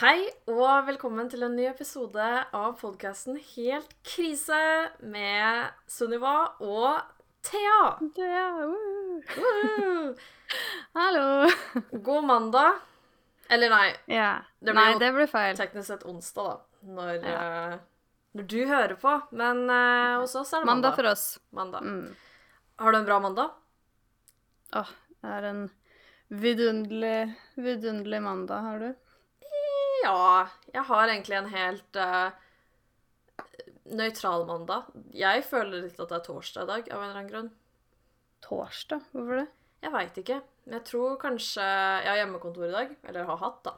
Hei og velkommen til en ny episode av podkasten Helt krise med Sunniva og Thea. Thea, uh. Hallo! God mandag. Eller nei, Yeah. Det blir Nei, jo det ble feil. teknisk sett onsdag, da. Når, Ja. uh, når du hører på. Men eh, hos oss er det Mandag mandag. for oss. mandag. Mm. Har du en bra mandag? Åh, det er en vidunderlig, vidunderlig mandag, har du? Ja, jeg har egentlig en helt uh, nøytral mandag. Jeg føler litt at det er torsdag i dag, av en eller annen grunn. Torsdag? Hvorfor det? Jeg veit ikke. Jeg tror kanskje Jeg har hjemmekontor i dag. Eller har hatt, da.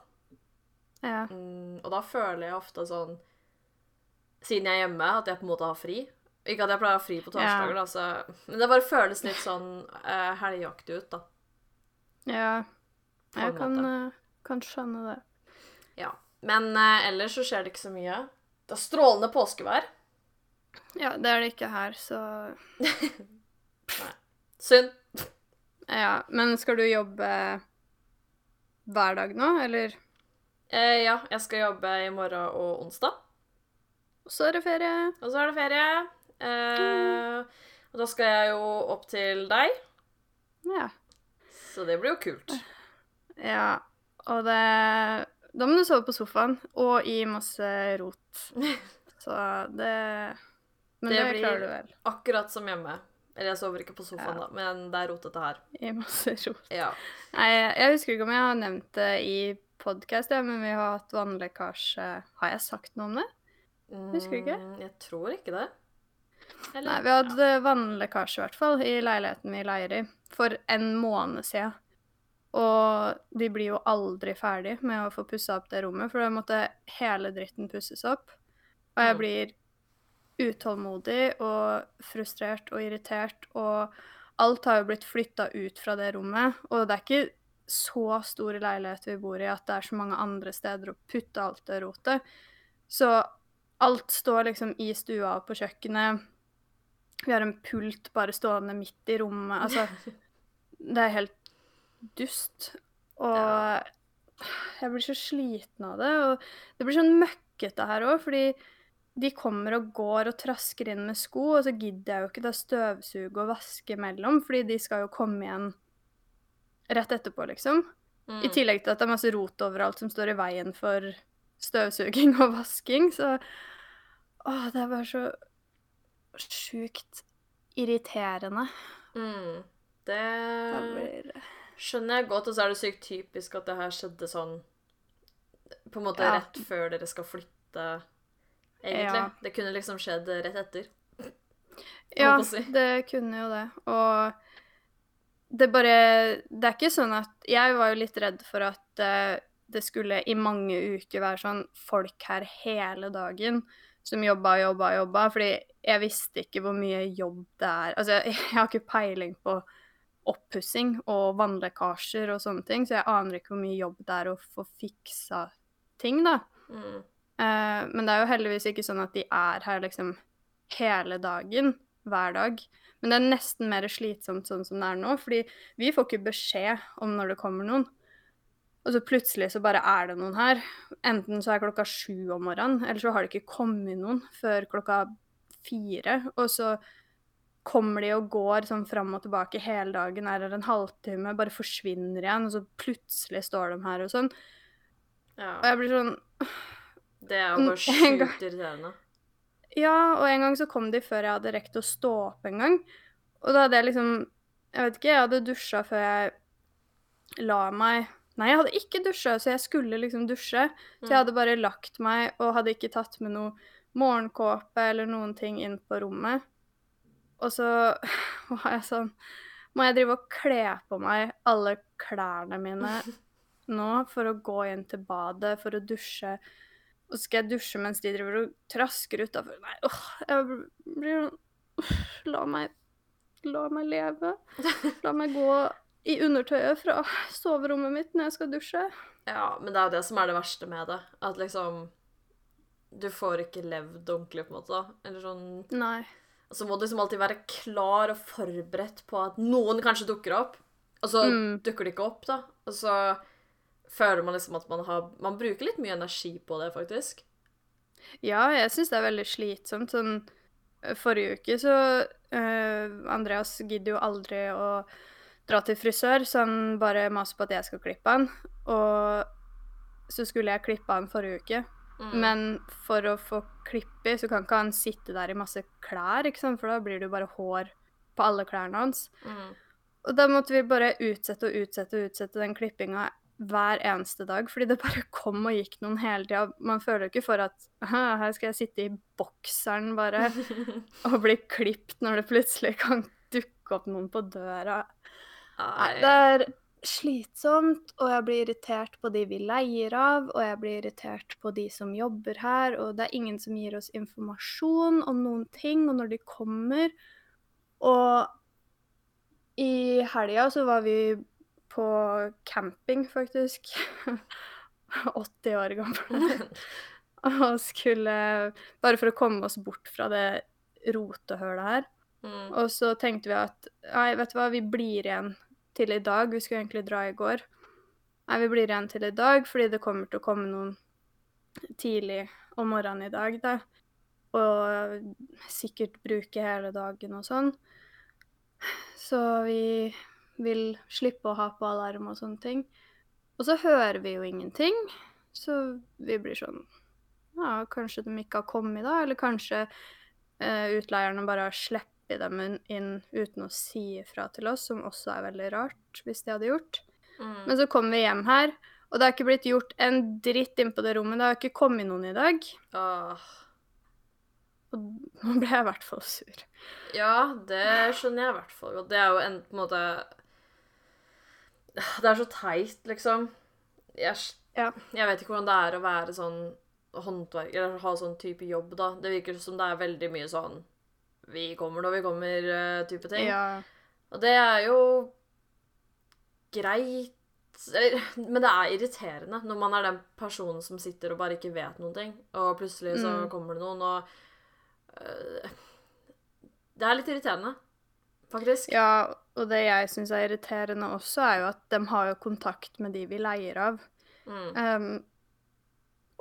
Ja. Mm, og da føler jeg ofte sånn Siden jeg er hjemme, at jeg på en måte har fri. Ikke at jeg pleier å ha fri på torsdager, ja. altså. Men det bare føles litt sånn uh, helgeaktig ut, da. Ja. Jeg kan, eh, kan skjønne det. Ja. Men eh, ellers så skjer det ikke så mye. Det er strålende påskevær. Ja, det er det ikke her, så Nei. Synd. Ja. Men skal du jobbe hver dag nå, eller? Eh, ja, jeg skal jobbe i morgen og onsdag. Og Så er det ferie. Og så er det ferie. Eh, og da skal jeg jo opp til deg, Ja. så det blir jo kult. Ja. Og det Da må du sove på sofaen, og i masse rot. Så det Men Det det, klarer du vel. Akkurat som hjemme. Eller jeg sover ikke på sofaen, Ja. da, men det er rotete her. I masse rot. Ja. Nei, jeg husker ikke om jeg har nevnt det i podkast, men vi har hatt vannlekkasje Har jeg sagt noe om det? Husker du ikke? Mm, Jeg tror ikke det. Eller? Nei, vi hadde vannlekkasje i hvert fall i leiligheten vi leier i for en måned siden. Og de blir jo aldri ferdig med å få pussa opp det rommet, for da måtte hele dritten pusses opp. Og jeg blir utålmodig og frustrert og irritert, og alt har jo blitt flytta ut fra det rommet. Og det er ikke så stor leilighet vi bor i at det er så mange andre steder å putte alt det rotet. Så alt står liksom i stua og på kjøkkenet. Vi har en pult bare stående midt i rommet. Altså, det er helt dust. Og Ja. jeg blir så sliten av det. Og det blir sånn møkkete her òg, fordi de kommer og går og trasker inn med sko, og så gidder jeg jo ikke da støvsuge og vaske imellom, fordi de skal jo komme igjen rett etterpå, liksom. Mm. I tillegg til at det er masse rot overalt som står i veien for støvsuging og vasking, så Åh, det er bare så sjukt irriterende. Mm. Det Det blir skjønner jeg godt, og så er det sykt typisk at det her skjedde sånn På en måte Ja. rett før dere skal flytte, egentlig. Ja. Det kunne liksom skjedd rett etter. Ja, si. det kunne jo det. Og det bare Det er ikke sånn at Jeg var jo litt redd for at uh, det skulle i mange uker være sånn folk her hele dagen som jobba jobba jobba, fordi jeg visste ikke hvor mye jobb det er. Altså, jeg, jeg har ikke peiling på oppussing og vannlekkasjer og sånne ting, så jeg aner ikke hvor mye jobb det er å få fiksa ting, da. Mm. Eh, men det er jo heldigvis ikke sånn at de er her liksom hele dagen, hver dag. Men det er nesten mer slitsomt sånn som det er nå, fordi vi får ikke beskjed om når det kommer noen. Og så plutselig så bare er det noen her. Enten så er klokka sju om morgenen, eller så har det ikke kommet noen før klokka fire. Og så kommer de og går sånn fram og tilbake hele dagen, er her en halvtime, bare forsvinner igjen, og så plutselig står de her og sånn. Ja. Og jeg blir sånn Det er jo bare Mm, sjukt irriterende. Ja, og en gang så kom de før jeg hadde rekt å stå opp en gang. Og da hadde jeg liksom Jeg vet ikke, jeg hadde dusja før jeg la meg Nei, jeg hadde ikke dusja, så jeg skulle liksom dusje. Så jeg hadde bare lagt meg og hadde ikke tatt med noe morgenkåpe eller noen ting inn på rommet. Og så var jeg sånn Må jeg drive og kle på meg alle klærne mine nå for å gå inn til badet, for å dusje? Og så skal jeg dusje mens de driver og trasker utafor. Nei, åh, jeg blir sånn La meg La meg leve. La meg gå i undertøyet fra soverommet mitt når jeg skal dusje. Ja, men det er jo det som er det verste med det. At liksom Du får ikke levd ordentlig, på en måte. Eller sånn Nei. Og så må du liksom alltid være klar og forberedt på at noen kanskje dukker opp. Og så Mm. dukker de ikke opp, da. Og så føler man liksom at man har Man bruker litt mye energi på det, faktisk. Ja, jeg syns det er veldig slitsomt. Sånn eh, Forrige uke så uh, Andreas gidder jo aldri å dra til frisør, så han bare maser på at jeg skal klippe han. Og så skulle jeg klippe han forrige uke. Mm. Men for å få klipp i, så kan ikke han sitte der i masse klær, for da blir det jo bare hår på alle klærne hans. Mm. Og da måtte vi bare utsette og utsette og utsette den klippinga hver eneste dag, fordi det bare kom og gikk noen hele tida. Man føler jo ikke for at her skal jeg sitte i bokseren bare og bli klipt når det plutselig kan dukke opp noen på døra. Nei, det er slitsomt, og jeg blir irritert på de vi leier av, og jeg blir irritert på de som jobber her, og det er ingen som gir oss informasjon om noen ting, og når de kommer. Og i helga så var vi på camping, faktisk. 80 år gammel. og skulle Bare for å komme oss bort fra det rotehølet her. Mm. Og så tenkte vi at nei, vet du hva, vi blir igjen til i dag. Vi skulle egentlig dra i går. Nei, vi blir igjen til i dag, fordi det kommer til å komme noen tidlig om morgenen i dag, da. Og sikkert bruke hele dagen og sånn. Så vi vil slippe å ha på alarm og sånne ting. Og så hører vi jo ingenting, så vi blir sånn Ja, kanskje de ikke har kommet da, eller kanskje eh, utleierne bare har sluppet dem inn- uten å si ifra til oss, som også er veldig rart hvis de hadde gjort. Mm. Men så kommer vi hjem her, og det har ikke blitt gjort en dritt inn på det rommet. Det har ikke kommet noen i dag. Åh. Og nå ble jeg i hvert fall sur. Ja, det skjønner jeg i hvert fall godt. Det er jo en på en måte Det er så teit, liksom. Jeg, Ja. jeg vet ikke hvordan det er å være sånn håndverk, eller ha sånn type jobb, da. Det virker som det er veldig mye sånn Vi kommer når vi kommer-type ting. Ja. Og det er jo greit Men det er irriterende når man er den personen som sitter og bare ikke vet noen ting, og plutselig så Mm. kommer det noen, og øh, Det er litt irriterende, faktisk. ja, og det jeg syns er irriterende også, er jo at de har jo kontakt med de vi leier av. Mm. Um,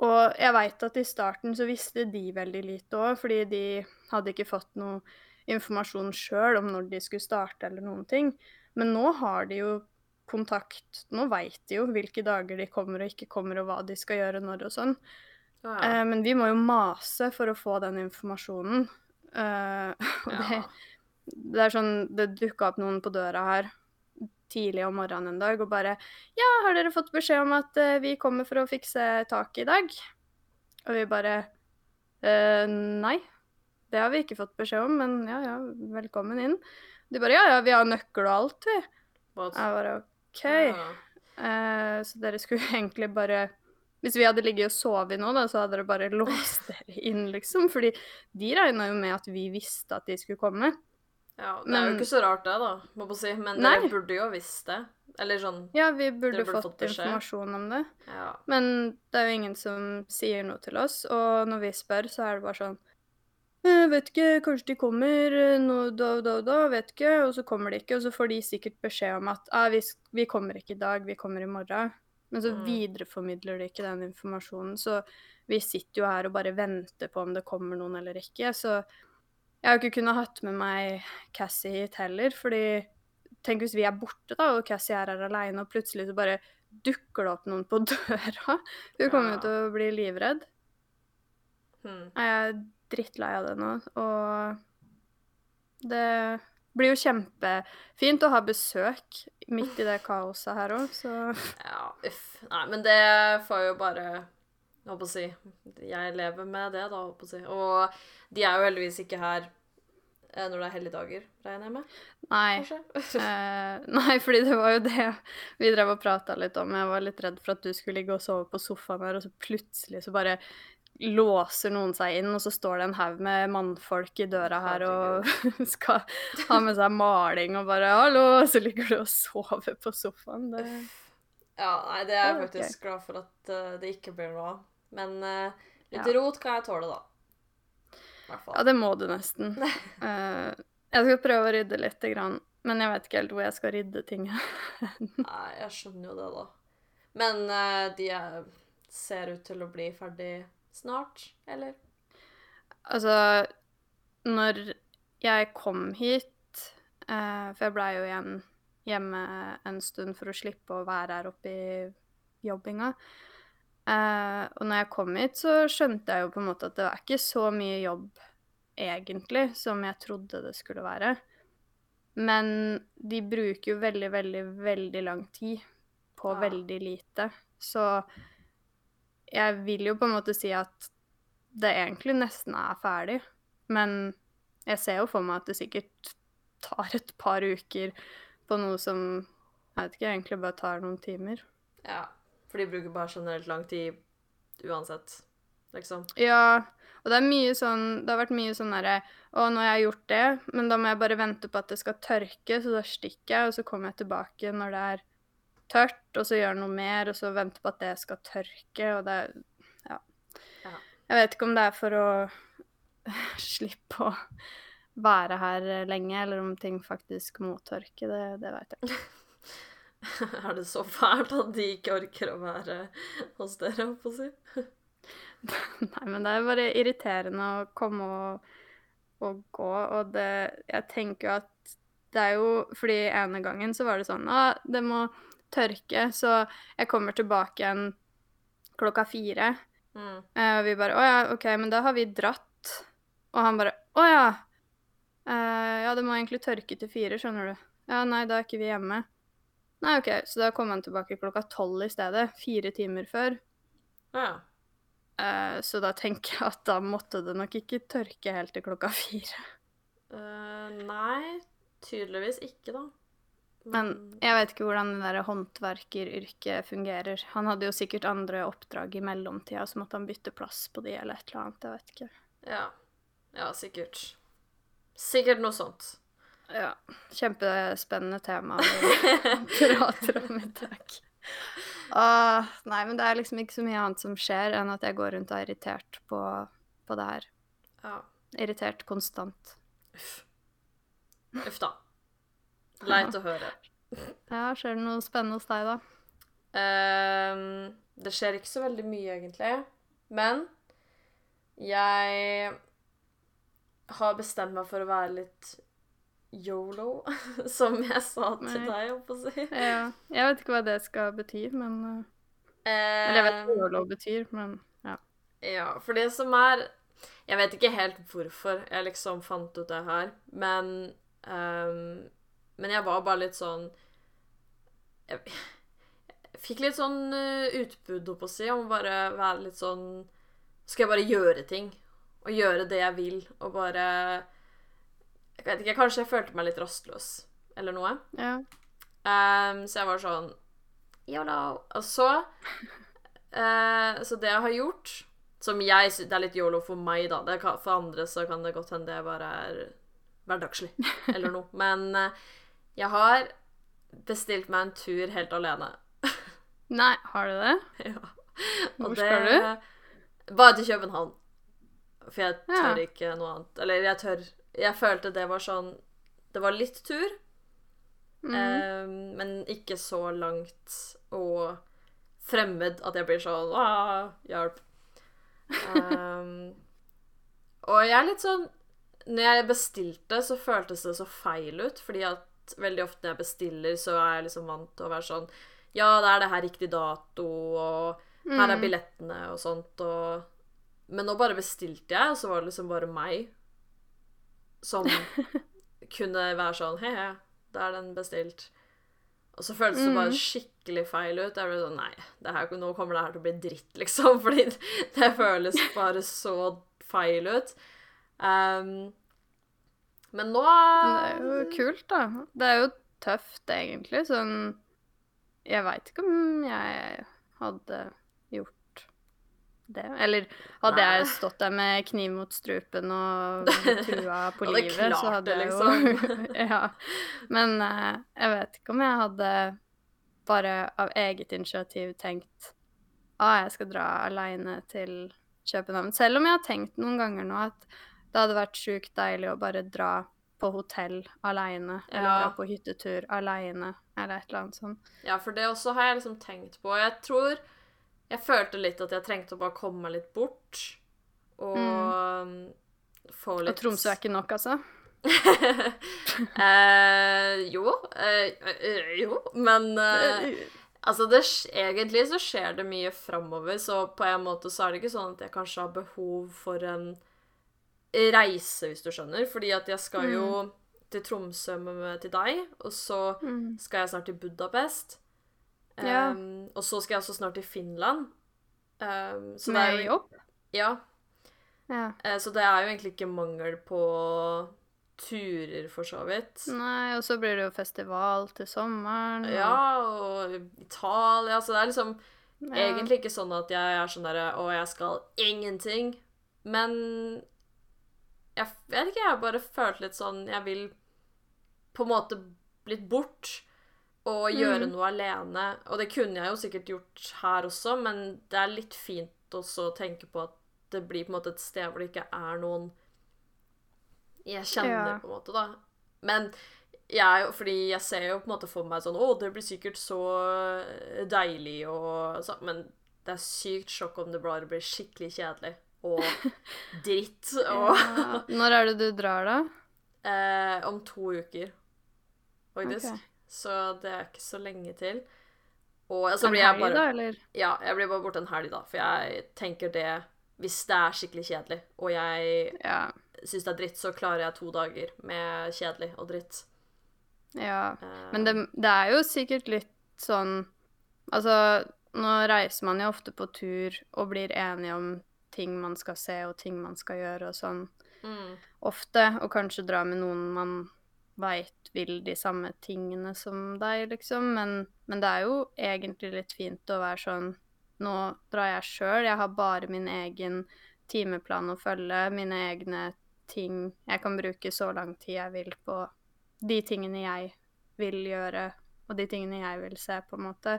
og jeg veit at i starten så visste de veldig lite òg, fordi de hadde ikke fått noe informasjon sjøl om når de skulle starte eller noen ting. Men nå har de jo kontakt Nå veit de jo hvilke dager de kommer og ikke kommer, og hva de skal gjøre når og sånn. Ja, Eh, men vi må jo mase for å få den informasjonen. Eh, og det, ja. det er sånn Det dukka opp noen på døra her tidlig om morgenen en dag og bare 'Ja, har dere fått beskjed om at eh, vi kommer for å fikse taket i dag?' Og vi bare eh, 'Nei, det har vi ikke fått beskjed om, men ja ja, velkommen inn'. De bare 'Ja ja, vi har nøkkel og alt, vi'. What? Jeg bare OK. Ja. Uh, så dere skulle egentlig bare Hvis vi hadde ligget og sovet nå, da, så hadde dere bare låst dere inn, liksom. Fordi de regna jo med at vi visste at de skulle komme. Ja, det er jo ikke så rart det, da, må jeg si. Men Nei. dere burde jo visst det. Eller sånn Ja, vi burde burde fått, fått informasjon om det. Ja. Men det er jo ingen som sier noe til oss, og når vi spør, så er det bare sånn jeg Vet ikke, kanskje de kommer eh, nå da og da og da, vet ikke. Og så kommer de ikke, og så får de sikkert beskjed om at ah, vi, vi kommer ikke i dag, vi kommer i morgen. Men så Mm. videreformidler de ikke den informasjonen, så vi sitter jo her og bare venter på om det kommer noen eller ikke. Så jeg har jo ikke kunnet hatt med meg Cassie hit heller, fordi tenk hvis vi er borte, da, og Cassie er her aleine, og plutselig så bare dukker det opp noen på døra. Hun kommer Ja. jo til å bli livredd. Hmm. Jeg er drittlei av det nå, og det blir jo kjempefint å ha besøk midt i det kaoset her òg, så Ja, uff. Nei, men det får jo bare håper å si Jeg lever med det, da, håper å si. Og de er jo heldigvis ikke her eh, når det er helligdager, regner jeg med? Nei. Eh, nei, fordi det var jo det vi drev og prata litt om. Jeg var litt redd for at du skulle ligge og sove på sofaen her, og så plutselig så bare låser noen seg inn, og så står det en haug med mannfolk i døra her og skal ha med seg maling og bare 'hallo', så ligger du og sover på sofaen. Det Ja, nei, det er jeg faktisk glad for at eh, det ikke blir noe av. Men uh, litt Ja. rot kan jeg tåle, da. Ja, det må du nesten. uh, jeg skal prøve å rydde lite grann, men jeg vet ikke helt hvor jeg skal rydde ting. Nei, jeg skjønner jo det, da. Men uh, de er, ser ut til å bli ferdig snart, eller? Altså, når jeg kom hit For jeg blei jo igjen hjemme en stund for å slippe å være her oppe i jobbinga. Eh, og når jeg kom hit, så skjønte jeg jo på en måte at det var ikke så mye jobb egentlig som jeg trodde det skulle være. Men de bruker jo veldig, veldig, veldig lang tid på Ja. veldig lite. Så jeg vil jo på en måte si at det egentlig nesten er ferdig. Men jeg ser jo for meg at det sikkert tar et par uker på noe som jeg vet ikke, egentlig bare tar noen timer. Ja. For de bruker bare generelt lang tid uansett, liksom. Ja, og det er mye sånn Det har vært mye sånn derre Å, nå har jeg gjort det, men da må jeg bare vente på at det skal tørke, så da stikker jeg, og så kommer jeg tilbake når det er tørt, og så gjør noe mer, og så venter på at det skal tørke, og det Ja. Ja. Jeg vet ikke om det er for å slippe å være her lenge, eller om ting faktisk må tørke. Det, det veit jeg ikke. er det så fælt at de ikke orker å være hos dere, holdt på å si? Nei, men det er bare irriterende å komme og, og gå, og det Jeg tenker jo at det er jo Fordi ene gangen så var det sånn ah, det må tørke, så jeg kommer tilbake igjen klokka fire. Mm. Eh, og vi bare Å ja, OK, men da har vi dratt. Og han bare Å ja. Eh, ja, det må egentlig tørke til fire, skjønner du. Ja, nei, da er ikke vi hjemme. Nei, OK, så da kom han tilbake klokka tolv i stedet. Fire timer før. Ja. Uh, så da tenker jeg at da måtte det nok ikke tørke helt til klokka fire. Uh, nei, tydeligvis ikke, da. Men jeg vet ikke hvordan det der håndverkeryrket fungerer. Han hadde jo sikkert andre oppdrag i mellomtida, så måtte han bytte plass på de eller et eller annet. Jeg vet ikke. Ja. ja, sikkert. Sikkert noe sånt. Ja, kjempespennende tema vi prater om i dag. Ah, nei, men det er liksom ikke så mye annet som skjer enn at jeg går rundt og er irritert på, på det her. Ja. Irritert konstant. Uff. Uff da. Leit å høre. Ja, skjer det noe spennende hos deg, da? Um, det skjer ikke så veldig mye, egentlig. Men jeg har bestemt meg for å være litt yolo, som jeg sa til Nei. deg, holdt på å si. Ja, jeg vet ikke hva det skal bety, men uh, Eller jeg vet hva YOLO betyr, men ja. Ja, for det som er Jeg vet ikke helt hvorfor jeg liksom fant ut det her, men um, Men jeg var bare litt sånn Jeg, jeg fikk litt sånn uh, utbud, holdt på å si, om bare være litt sånn Skal jeg bare gjøre ting? Og gjøre det jeg vil, og bare Jeg vet ikke, kanskje jeg følte meg litt rastløs, eller noe. ja. Um, så jeg var sånn Yolo. Og så uh, Så det jeg har gjort, som jeg syns Det er litt yolo for meg, da. Det kan, for andre så kan det godt hende det bare er hverdagslig eller noe. Men uh, jeg har bestilt meg en tur helt alene. Nei, har du det? ja. Hvor skal du? Bare til København. For jeg Ja. tør ikke noe annet. Eller jeg tør Jeg følte det var sånn Det var litt tur. Mm. Eh, men ikke så langt og fremmed at jeg blir sånn «Åh, Hjelp. Um, og jeg er litt sånn Når jeg bestilte, så føltes det så feil ut, fordi at veldig ofte når jeg bestiller, så er jeg liksom vant til å være sånn Ja, det er det her riktig dato, og her er Mm. billettene, og sånt, og Men nå bare bestilte jeg, og så var det liksom bare meg som kunne være sånn He, he, da er den bestilt. Og så føltes det bare Mm. skikkelig feil ut. Jeg ble sånn Nei, det her, nå kommer det her til å bli dritt, liksom. Fordi det føles bare så feil ut. Um, men nå Men det er jo kult, da. Det er jo tøft, egentlig. Sånn Jeg veit ikke om jeg hadde det. Eller hadde Nei. jeg stått der med kniv mot strupen og trua på livet, klart så hadde jeg jeg liksom. jo Ja. Men eh, jeg vet ikke om jeg hadde bare av eget initiativ tenkt ah, jeg skal dra aleine til København. Selv om jeg har tenkt noen ganger nå at det hadde vært sjukt deilig å bare dra på hotell aleine, eller Ja. dra på hyttetur aleine. eller et eller annet sånt. Ja, for det også har jeg liksom tenkt på. Jeg tror Jeg følte litt at jeg trengte å bare komme meg litt bort. Og mm. få litt Og Tromsø er ikke nok, altså? eh, jo. Eh, eh, jo, men eh, Altså, det, egentlig så skjer det mye framover, så på en måte så er det ikke sånn at jeg kanskje har behov for en reise, hvis du skjønner. Fordi at jeg skal jo til Tromsø med, med, til deg, og så Mm. skal jeg snart til Budapest. Ja. Um, og så skal jeg også snart til Finland. Um, så det Med er jo jobb? Ja. Ja. Uh, Så det er jo egentlig ikke mangel på turer, for så vidt. Nei, og så blir det jo festival til sommeren. og- Ja, og Italia Så det er liksom Ja. egentlig ikke sånn at jeg er sånn derre Å, jeg skal ingenting. Men jeg vet ikke, jeg har bare følt litt sånn Jeg vil på en måte blitt bort og gjøre Mm. noe alene. Og det kunne jeg jo sikkert gjort her også, men det er litt fint også å tenke på at det blir på en måte et sted hvor det ikke er noen jeg kjenner, Ja. på en måte, da. Men jeg fordi jeg ser jo på en måte for meg sånn Å, det blir sikkert så deilig og sånn. Men det er sykt sjokk om det bare blir skikkelig kjedelig og dritt. Og Ja. Når er det du drar, da? eh, om to uker, faktisk. Ok. Så det er ikke så lenge til. Og så En blir jeg bare da? Ja, jeg blir bare borte en helg, da. For jeg tenker det Hvis det er skikkelig kjedelig, og jeg Ja. syns det er dritt, så klarer jeg to dager med kjedelig og dritt. ja. Uh, Men det, det er jo sikkert litt sånn Altså, nå reiser man jo ofte på tur og blir enige om ting man skal se og ting man skal gjøre og sånn mm, ofte, og kanskje dra med noen man veit vil de samme tingene som deg, liksom. Men, men det er jo egentlig litt fint å være sånn Nå drar jeg sjøl, jeg har bare min egen timeplan å følge, mine egne ting. Jeg kan bruke så lang tid jeg vil på de tingene jeg vil gjøre, og de tingene jeg vil se, på en måte.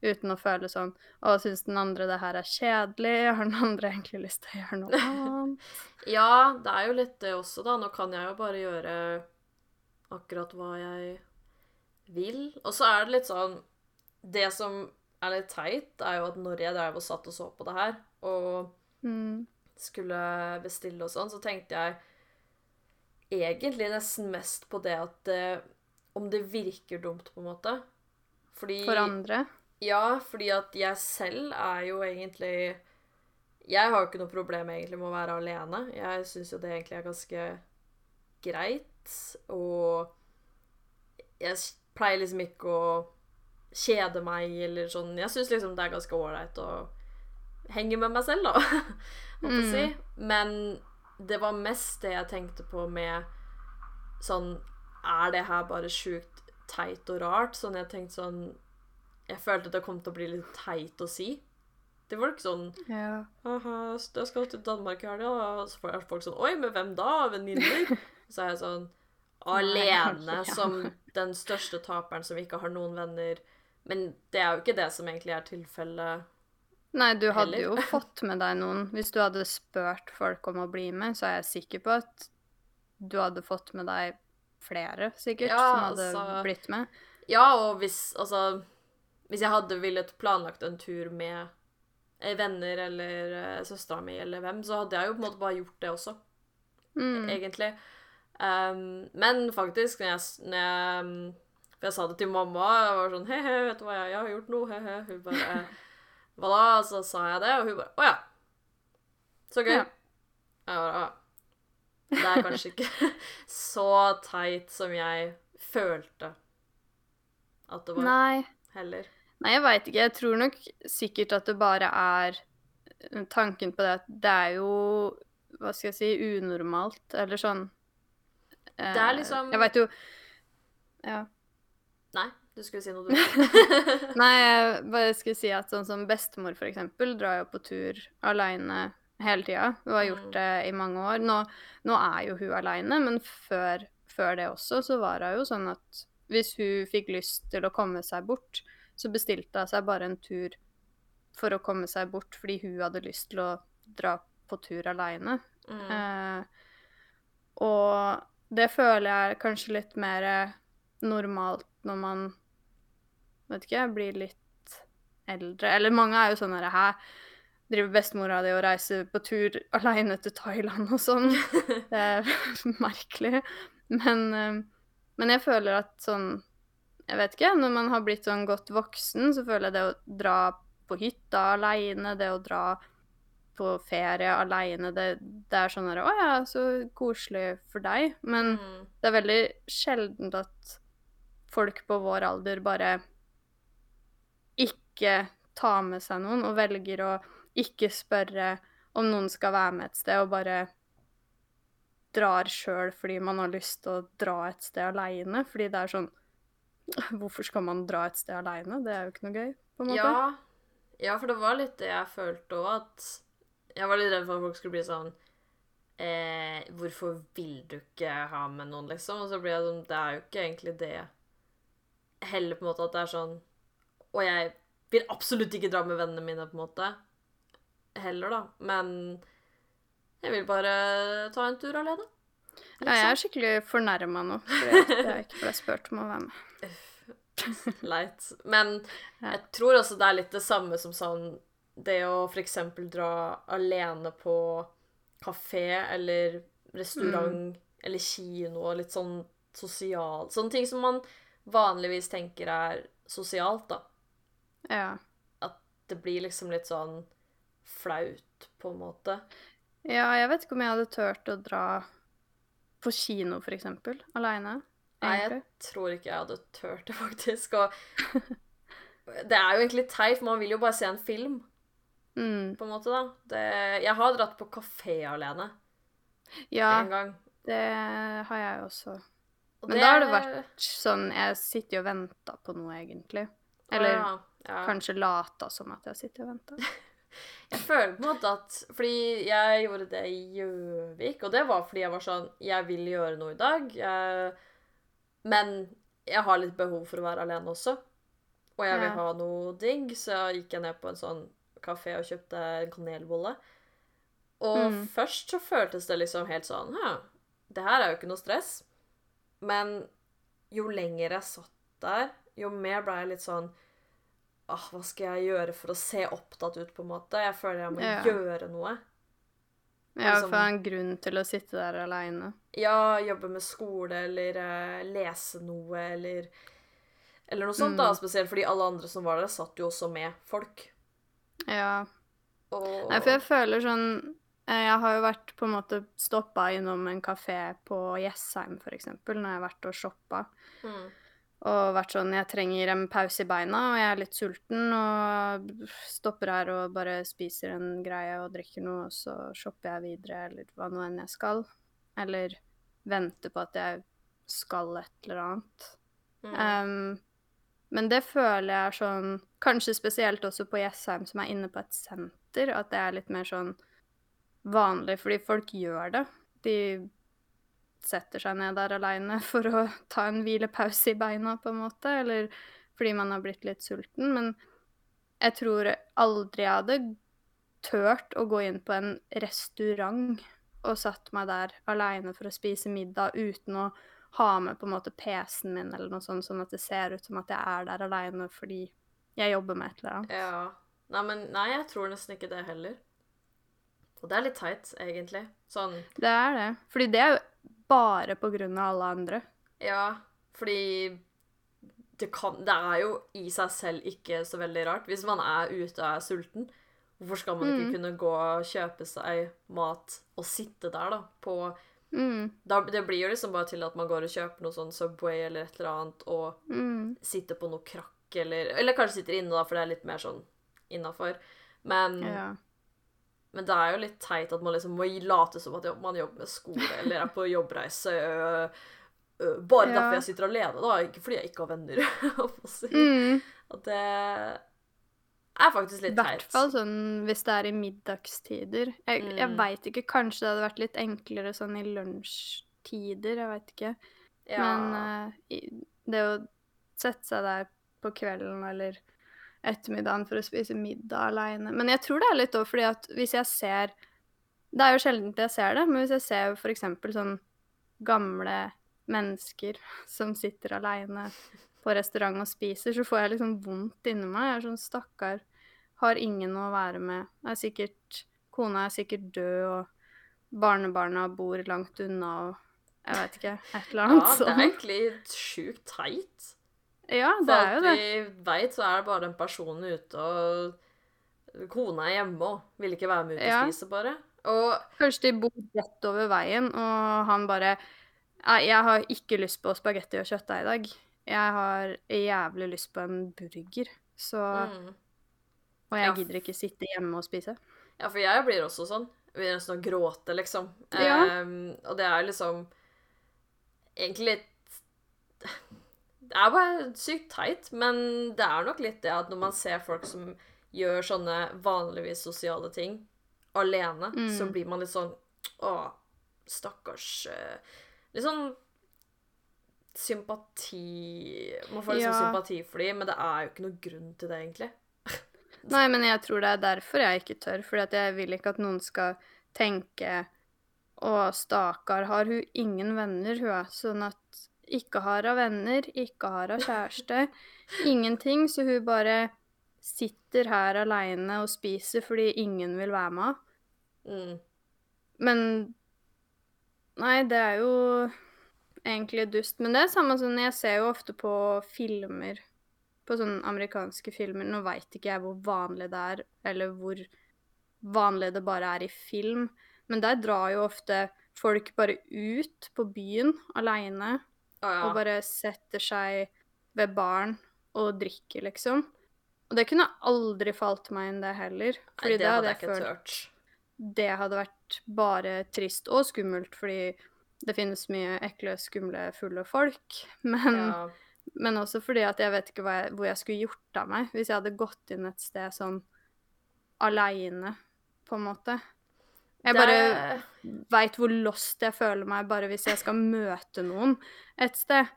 Uten å føle sånn Å, syns den andre det her er kjedelig? Har den andre egentlig lyst til å gjøre noe annet? Ja, det er jo litt det også, da. Nå kan jeg jo bare gjøre akkurat hva jeg vil. Og så er det litt sånn Det som er litt teit, er jo at når jeg drev og satt og så på det her, og Mm. skulle bestille og sånn, så tenkte jeg egentlig nesten mest på det at det, Om det virker dumt, på en måte. Fordi For andre? Ja, fordi at jeg selv er jo egentlig Jeg har jo ikke noe problem egentlig med å være alene. Jeg syns jo det egentlig er ganske greit. Og jeg pleier liksom ikke å kjede meg eller sånn. Jeg syns liksom det er ganske ålreit å henge med meg selv, da. Holdt på å si. Men det var mest det jeg tenkte på med sånn Er det her bare sjukt teit og rart? Sånn jeg tenkte sånn Jeg følte det kom til å bli litt teit å si. Det var ikke sånn Ja. Jeg skal til Danmark i helga. Og så får folk sånn Oi, med hvem da? Venninner? Så er jeg sånn Alene ja. som den største taperen som ikke har noen venner. Men det er jo ikke det som egentlig er tilfellet. Nei, du hadde Heller. jo fått med deg noen. Hvis du hadde spurt folk om å bli med, så er jeg sikker på at du hadde fått med deg flere, sikkert, Ja, som hadde altså- blitt med. Ja, og hvis Altså Hvis jeg hadde villet planlagt en tur med eh, venner eller eh, søstera mi eller hvem, så hadde jeg jo på en måte bare gjort det også. Mm. egentlig. Um, men faktisk, når jeg, når jeg um, For jeg sa det til mamma, jeg var sånn Hei, hei, vet du hva, jeg, jeg har gjort noe, hei, hei. Hun bare Hva da? Så sa jeg det, og hun bare Å ja. Så gøy. Ja. Jeg bare. Det er kanskje ikke så teit som jeg følte at det var, Nei. heller. Nei, jeg veit ikke. Jeg tror nok sikkert at det bare er eh, tanken på det at det er jo Hva skal jeg si unormalt, eller sånn Det er eh, liksom- Jeg veit jo Ja. Nei, du skulle si noe, du. Nei, jeg bare skulle si at sånn som bestemor for eksempel drar jo på tur aleine hele tida. Hun har gjort Mm. det i mange år. Nå, nå er jo hun aleine, men før, før det også så var hun jo sånn at hvis hun fikk lyst til å komme seg bort, så bestilte hun seg bare en tur for å komme seg bort fordi hun hadde lyst til å dra på tur aleine. Mm. Eh, og det føler jeg er kanskje litt mer normalt når man vet ikke, blir litt eldre. Eller mange er jo sånn herre Hæ, driver bestemora di og reiser på tur aleine til Thailand og sånn? Det er merkelig. Men, eh, men jeg føler at sånn Jeg vet ikke, når man har blitt sånn godt voksen, så føler jeg det å dra på hytta aleine, det å dra på ferie aleine, det, det, er sånn herre Å ja, så koselig for deg. Men Mm. det er veldig sjeldent at folk på vår alder bare ikke tar med seg noen, og velger å ikke spørre om noen skal være med et sted, og bare drar sjøl fordi man har lyst til å dra et sted aleine. Fordi det er sånn Hvorfor skal man dra et sted aleine? Det er jo ikke noe gøy, på en måte. Ja, ja, for det var litt det jeg følte òg, at jeg var litt redd for at folk skulle bli sånn eh, Hvorfor vil du ikke ha med noen, liksom? Og så blir jeg sånn Det er jo ikke egentlig det Heller på en måte at det er sånn Og jeg vil absolutt ikke dra med vennene mine, på en måte. Heller, da. Men jeg vil bare ta en tur alene. Ja, jeg er skikkelig fornærma nå, at jeg ikke ble spurt om å være med. Leit. Men jeg tror også det er litt det samme som sånn Det å f.eks. dra alene på kafé eller restaurant eller kino og litt sånn sosial Sånne ting som man vanligvis tenker er sosialt, da. Ja. At Det blir liksom litt sånn flaut, på en måte. ja, jeg vet ikke om jeg hadde turt å dra på kino, for eksempel, aleine. Nei, jeg tror ikke jeg hadde turt det, faktisk. Og det er jo egentlig teit, man vil jo bare se en film. Mm. på en måte, da. Det, jeg har dratt på kafé alene Ja, en gang. det har jeg også. Og Men da har det vært sånn Jeg sitter jo og venter på noe, egentlig. Eller Å, ja, kanskje lata som at jeg sitter og venter. Jeg føler på en måte at Fordi jeg gjorde det i Gjøvik, og det var fordi jeg var sånn Jeg vil gjøre noe i dag, jeg, men jeg har litt behov for å være alene også. Og jeg vil Ja. ha noe digg, så gikk jeg ned på en sånn kafé og kjøpte en kanelbolle. Og Mm. først så føltes det liksom helt sånn Hæ, det her er jo ikke noe stress. Men jo lenger jeg satt der, jo mer ble jeg litt sånn ah, Hva skal jeg gjøre for å se opptatt ut, på en måte? Jeg føler jeg må Ja. gjøre noe. Ja, Liksom- for en grunn til å sitte der aleine. Ja, jobbe med skole eller uh, lese noe eller Eller noe sånt, da. Mm. Spesielt fordi alle andre som var der, satt jo også med folk. Ja. Og Nei, for jeg føler sånn eh, Jeg har jo vært på en måte stoppa innom en kafé på Jessheim, eksempel, når jeg har vært og shoppa. mm. Og vært sånn Jeg trenger en pause i beina, og jeg er litt sulten, og stopper her og bare spiser en greie og drikker noe, og så shopper jeg videre, eller hva nå enn jeg skal. Eller venter på at jeg skal et eller annet. Mm. Um, men det føler jeg sånn Kanskje spesielt også på Jessheim, som er inne på et senter, at det er litt mer sånn vanlig, fordi folk gjør det. De setter seg ned der aleine for å ta en hvilepause i beina, på en måte, eller fordi man har blitt litt sulten. Men jeg tror aldri jeg hadde turt å gå inn på en restaurant og satt meg der aleine for å spise middag uten å ha med på en måte PC-en min eller noe sånt, sånn at det ser ut som at jeg er der aleine fordi jeg jobber med et eller annet. Ja. Nei, men nei, jeg tror nesten ikke det heller. Og det er litt teit, egentlig. Sånn Det er det. Fordi det er jo bare på grunn av alle andre. Ja, fordi det kan Det er jo i seg selv ikke så veldig rart. Hvis man er ute og er sulten, hvorfor skal man ikke Mm. kunne gå og kjøpe seg mat og sitte der, da, på Mm, da, Det blir jo liksom bare til at man går og kjøper noe sånn Subway eller et eller annet, og mm, sitter på noe krakk, eller Eller kanskje sitter inne, da, for det er litt mer sånn innafor. Men, ja. men det er jo litt teit at man liksom må late som at man jobber med skole eller er på jobbreise. bare Ja. derfor jeg sitter alene, da. Ikke fordi jeg ikke har venner. Mm, At det er faktisk I litt hvert teit. fall sånn hvis det er i middagstider. Jeg, jeg Mm. veit ikke, kanskje det hadde vært litt enklere sånn i lunsjtider, jeg veit ikke. Ja. Men uh, det å sette seg der på kvelden eller ettermiddagen for å spise middag aleine Men jeg tror det er litt òg fordi at hvis jeg ser Det er jo sjelden jeg ser det, men hvis jeg ser f.eks. sånn gamle mennesker som sitter aleine på restaurant og spiser, så får jeg liksom vondt inni meg. Jeg er sånn stakkar. Har ingen å være med. Er sikkert, kona er sikkert død, og barnebarna bor langt unna, og jeg vet ikke. Et eller annet. Ja, det er egentlig sjukt teit. Ja, det For er jo det. vi veit, så er det bare den personen ute, og kona er hjemme og vil ikke være med ut og Ja. spise, bare. Og Kanskje de bor rett over veien, og han bare jeg har ikke lyst på spagetti og kjøttdeig i dag. Jeg har jævlig lyst på en burger. Så mm. Og jeg gidder ikke sitte hjemme og spise. Ja, for jeg blir også sånn. Jeg Blir nesten å gråte, liksom. Ja. Um, og det er liksom egentlig litt Det er bare sykt teit, men det er nok litt det at når man ser folk som gjør sånne vanligvis sosiale ting alene, Mm. så blir man litt sånn Å, stakkars eh, Litt sånn sympati Man får sånn Ja. sympati for dem, men det er jo ikke noe grunn til det, egentlig. Nei, men jeg tror det er derfor jeg ikke tør. At jeg vil ikke at noen skal tenke Å, stakkar, har hun ingen venner, hun er sånn at ikke har hun venner, ikke har hun kjæreste, ingenting. Så hun bare sitter her aleine og spiser fordi ingen vil være med. Mm. Men Nei, det er jo egentlig dust. Men det er samme som jeg ser jo ofte på filmer, på sånne amerikanske filmer. Nå veit ikke jeg hvor vanlig det er, eller hvor vanlig det bare er i film. Men der drar jo ofte folk bare ut på byen aleine Å ja. og bare setter seg ved baren og drikker, liksom. Og det kunne aldri falt meg inn, det heller. Nei, Fordi det da hadde jeg ikke følt det hadde vært bare trist og skummelt, fordi det finnes mye ekle, skumle, fulle folk. Men, Ja. Men også fordi at jeg vet ikke jeg, hvor jeg skulle gjort av meg hvis jeg hadde gått inn et sted sånn aleine, på en måte. Jeg bare Det- veit hvor lost jeg føler meg bare hvis jeg skal møte noen et sted.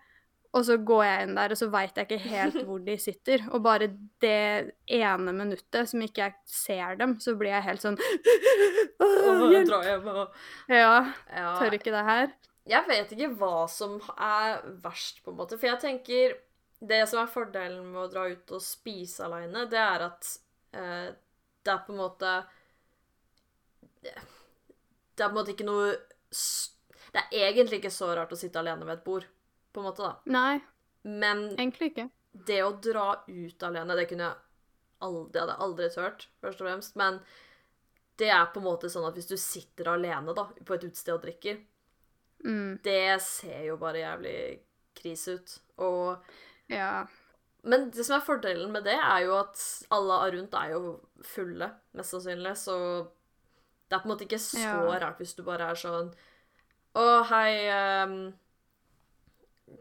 Og så går jeg inn der, og så veit jeg ikke helt hvor de sitter. Og bare det ene minuttet som ikke jeg ser dem, så blir jeg helt sånn hjelp! ja. tør ikke det her. Jeg vet ikke hva som er verst, på en måte. For jeg tenker Det som er fordelen med å dra ut og spise aleine, det er at eh, det er på en måte Det er på en måte ikke noe Det er egentlig ikke så rart å sitte alene ved et bord, på en måte, da. Nei, Men egentlig ikke. det å dra ut alene, det kunne jeg aldri, hadde jeg aldri turt, først og fremst. Men det er på en måte sånn at hvis du sitter alene da, på et utested og drikker, Mm, det ser jo bare jævlig krise ut. Og ja. Men det som er fordelen med det, er jo at alle rundt er jo fulle, mest sannsynlig, så det er på en måte ikke så Ja. rart hvis du bare er sånn Å, hei um,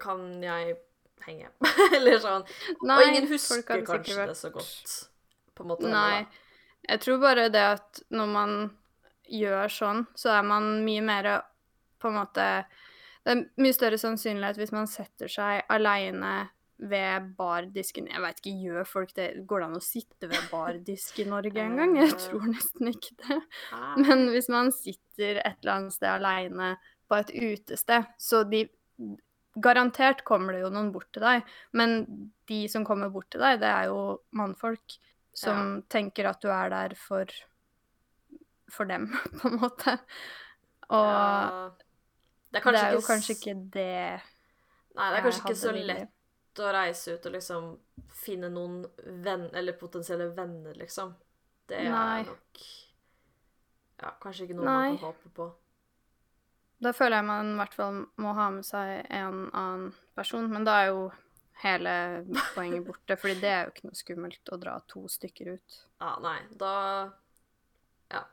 Kan jeg henge? Eller sånn. Nei, og ingen husker sikkert kanskje vært- det så godt. På en måte. Nei. Jeg tror bare det at når man gjør sånn, så er man mye mer på en måte Det er mye større sannsynlighet hvis man setter seg aleine ved bardisken Jeg veit ikke, gjør folk det Går det an å sitte ved bardisk i Norge engang? Jeg Eh. tror nesten ikke det. Men hvis man sitter et eller annet sted aleine på et utested, så de Garantert kommer det jo noen bort til deg, men de som kommer bort til deg, det er jo mannfolk som tenker at du er der for for dem, på en måte. Og Ja. Det er det er jo kanskje ikke det Nei, det er kanskje ikke så lett å reise ut og liksom finne noen venn, eller potensielle venner, liksom. Det Nei. er nok Ja, kanskje ikke noe Nei. man kan håpe på. Da føler jeg man i hvert fall må ha med seg en annen person, men da er jo hele poenget borte, fordi det er jo ikke noe skummelt å dra to stykker ut. Ja, nei, da Ja.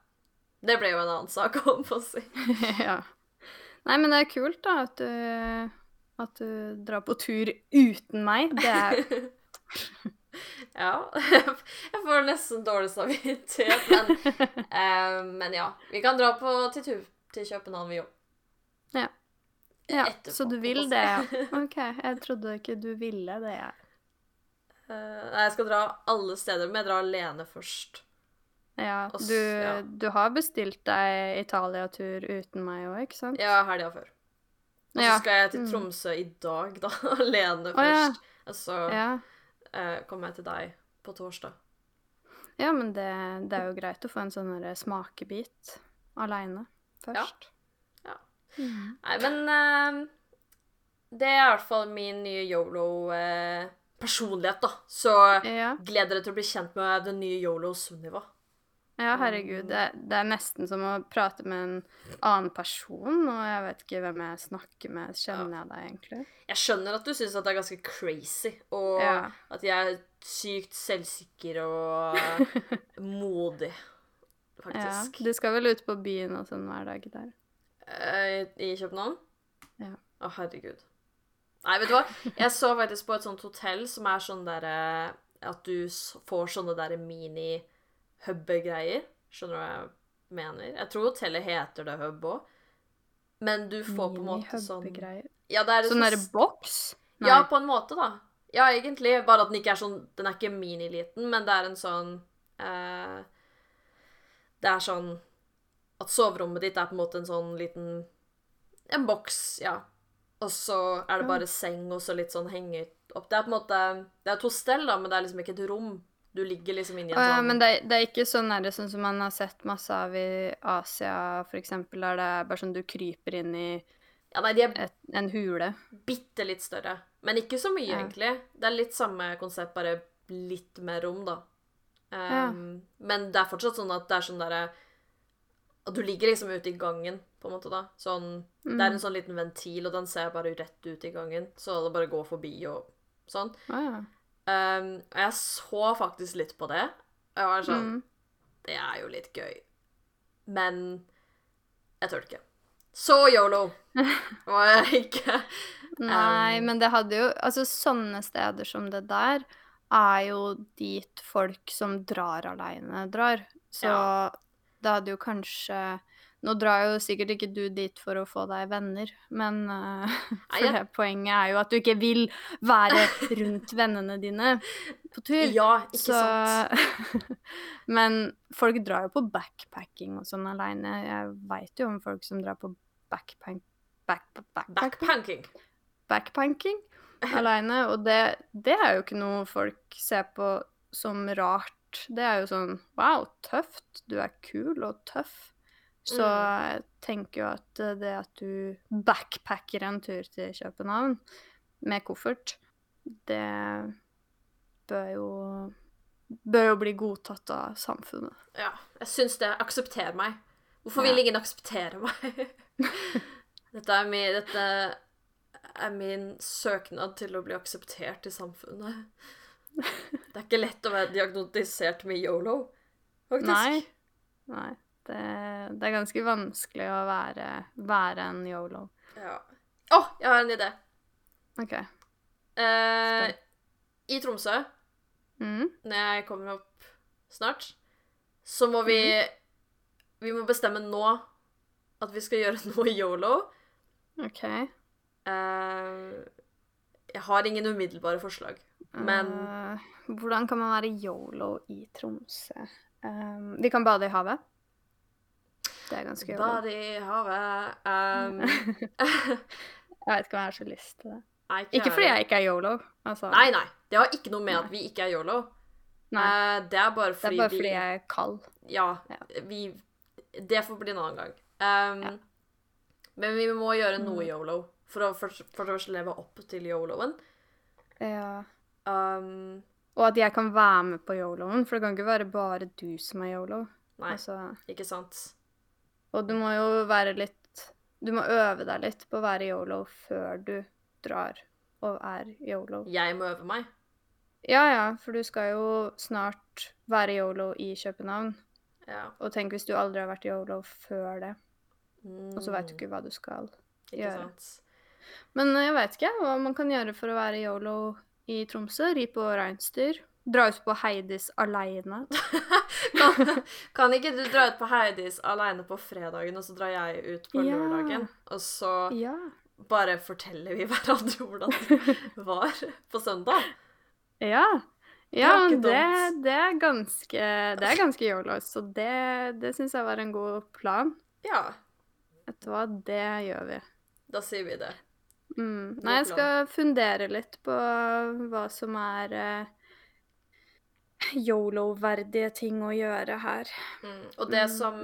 Det ble jo en annen sak, holdt på å si. ja. Nei, men det er kult, da, at du, at du drar på tur uten meg. Det er ja. Jeg får nesten dårlig samvittighet, men, eh, men ja. Vi kan dra på til tur til København, vi òg. Ja, Etterpå, så du vil det, ja. OK. Jeg trodde ikke du ville det. jeg. Eh, nei, jeg skal dra alle steder, men jeg drar alene først. Ja, du, ja. du har bestilt deg Italia-tur uten meg òg, ikke sant? Ja, helga før. Og så Ja, skal jeg til mm. Tromsø i dag, da. Alene først. Og så Ja. eh, kommer jeg til deg på torsdag. ja, men det, det er jo greit å få en sånn smakebit aleine først. Ja. Mm. Nei, men eh, det er i hvert fall min nye yolo-personlighet, da. Så Ja. gled dere til å bli kjent med den nye yolo Sunniva. Ja, herregud. Det, det er nesten som å prate med en annen person, og jeg vet ikke hvem jeg snakker med. Kjenner jeg deg egentlig? Jeg skjønner at du syns at det er ganske crazy, og Ja. at jeg er sykt selvsikker og modig, faktisk. Ja. Du skal vel ut på byen og sånn hver dag der? Eh, I København? Ja. Å, herregud. Nei, vet du hva? Jeg så faktisk på et sånt hotell som er sånn derre At du får sånne derre mini-hub-greier. Skjønner du hva jeg mener? Jeg tror hotellet heter det hub òg. Men du får på en måte sånn. Ja, det er Sånn sånn derre boks? Ja, på en måte, da. Ja, egentlig. Bare at den ikke er sånn Den er ikke miniliten, men det er en sånn eh, Det er sånn At soverommet ditt er på en måte en sånn liten En boks, ja. Og så er det bare seng og så litt sånn henge opp. Det er på en måte Det er et hostell, da, men det er liksom ikke et rom. Du ligger liksom inni en sånn men det, er- det er ikke sånn der, sånn som man har sett masse av i Asia, eksempel, der det er bare sånn du kryper inn i Ja, nei, de er et, en hule. bitte litt større. Men ikke så mye, Ja. egentlig. Det er litt samme konsept, bare litt mer rom, da. Ja. Um, Men det er fortsatt sånn at det er sånn derre At du ligger liksom ute i gangen, på en måte, da. Sånn Det Mm. er en sånn liten ventil, og den ser bare rett ut i gangen. Så det bare går forbi og sånn. Ja, ja. Um, og jeg så faktisk litt på det. Jeg var sånn Mm. Det er jo litt gøy. Men jeg tør ikke. Så yolo var jeg ikke. Nei, Um, men det hadde jo Altså, sånne steder som det der er jo dit folk som drar aleine, drar. Så Ja. det hadde jo kanskje Nå drar jo sikkert ikke du dit for å få deg venner, men uh, for ja, ja. det poenget er jo at du ikke vil være rundt vennene dine på tur. Ja, ikke Så sant? Men folk drar jo på backpacking og sånn aleine. Jeg veit jo om folk som drar på backpack... Back, backpacking? Backpanking. backpacking aleine, og det, det er jo ikke noe folk ser på som rart. Det er jo sånn Wow, tøft. Du er kul og tøff. Så Mm. jeg tenker jo at eh, det at du backpacker en tur til København med koffert, det bør jo Bør jo bli godtatt av samfunnet. Ja, jeg syns det. Aksepter meg. Hvorfor vil ingen akseptere meg? dette, er min, dette er min søknad til å bli akseptert i samfunnet. Det er ikke lett å være diagnostisert med yolo, faktisk. Nei. Nei. Det, det er ganske vanskelig å være, være en yolo. Ja. Å, jeg har en idé. OK. Eh, I Tromsø, Mm. når jeg kommer opp snart, så må vi Vi må bestemme nå at vi skal gjøre noe yolo. OK. Eh, jeg har ingen umiddelbare forslag, men uh, hvordan kan man være yolo i Tromsø? Um, vi kan bade i havet. Det er ganske yolo. Bad i havet um, Jeg vet ikke om jeg har så lyst til det. nei, Ikke fordi jeg ikke er yolo. Altså, Nei, nei. Det har ikke noe med Nei. at vi ikke er yolo. Nei, Eh, det er bare det fordi er bare vi jeg er kald. Ja, Ja. vi Det får bli en annen gang. Um, Ja. Men vi må gjøre noe Mm. yolo for å først, for å leve opp til yoloen. Ja. Um, Og at jeg kan være med på yoloen, for det kan ikke være bare du som er yolo. nei, Altså, ikke sant? Og du må jo være litt Du må øve deg litt på å være yolo før du drar og er yolo. Jeg må øve meg. Ja ja, for du skal jo snart være yolo i København. Ja. Og tenk hvis du aldri har vært yolo før det, og så vet du Mm, ikke hva du skal. Ikke gjøre. sant? Men jeg vet ikke hva man kan gjøre for å være yolo i Tromsø. Ri på reinsdyr. Dra ut på Heidis aleine. Kan, kan ikke du dra ut på Heidis alene på fredagen, og så drar jeg ut på Ja. lørdagen? Og så Ja. bare forteller vi hverandre hvordan det var på søndag? Ja. Ja, det, det er ganske Det er ganske yolo, så det, det syns jeg var en god plan. Ja, Vet du hva, det gjør vi. da sier vi det. Mm. Nei, jeg skal fundere litt på hva som er eh, yolo-verdige ting å gjøre her. Mm. Og det som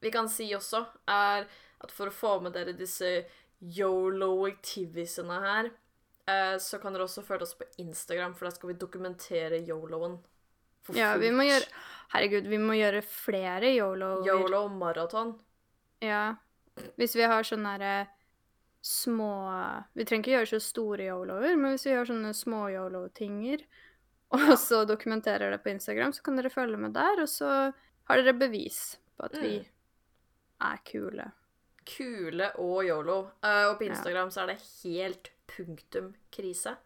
vi kan si også, er at for å få med dere disse yolo-activisene her, eh, så kan dere også følge oss på Instagram, for da skal vi dokumentere yoloen. Ja, vi må gjøre Herregud, vi må gjøre flere yolo-er. Yolo-maraton. Ja. Hvis vi har sånne derre små Vi trenger ikke gjøre så store yoloer, men hvis vi gjør sånne små yolo-tinger, og så dokumenterer det på Instagram, så kan dere følge med der, og så har dere bevis på at vi Mm. er kule. Kule og yolo. Eh, og på Ja. Instagram så er det helt punktum krise.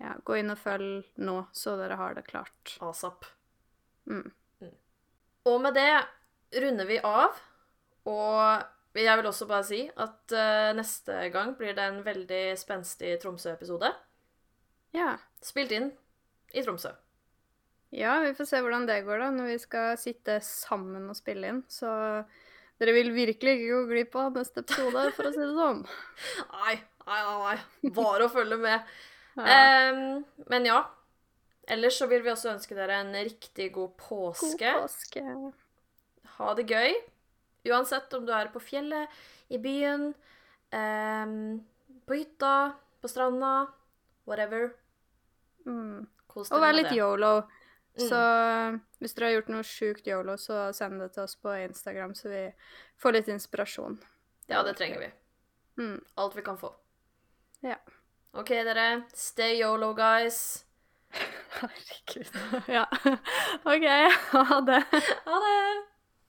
Ja, gå inn og følg nå, så dere har det klart. Asap. Mm. Og med det runder vi av. Og jeg vil også bare si at uh, neste gang blir det en veldig spenstig Tromsø-episode. Ja. Spilt inn i Tromsø. ja, vi får se hvordan det går, da, når vi skal sitte sammen og spille inn. Så dere vil virkelig ikke gå glipp av neste episode, for å si det sånn. Nei, nei, nei. Bare å følge med. Ja. Um, men ja. Ellers så vil vi også ønske dere en riktig god påske. God påske. Ha det gøy. Uansett om du er på fjellet, i byen, um, på hytta, på stranda, whatever. Mm. Kos Og vær litt det. yolo. Mm. Så hvis dere har gjort noe sjukt yolo, så send det til oss på Instagram, så vi får litt inspirasjon. Ja, det trenger vi. Mm. Alt vi kan få. Ja. OK, dere. Stay yolo, guys. Herregud. ja. OK, ha det. Ha det!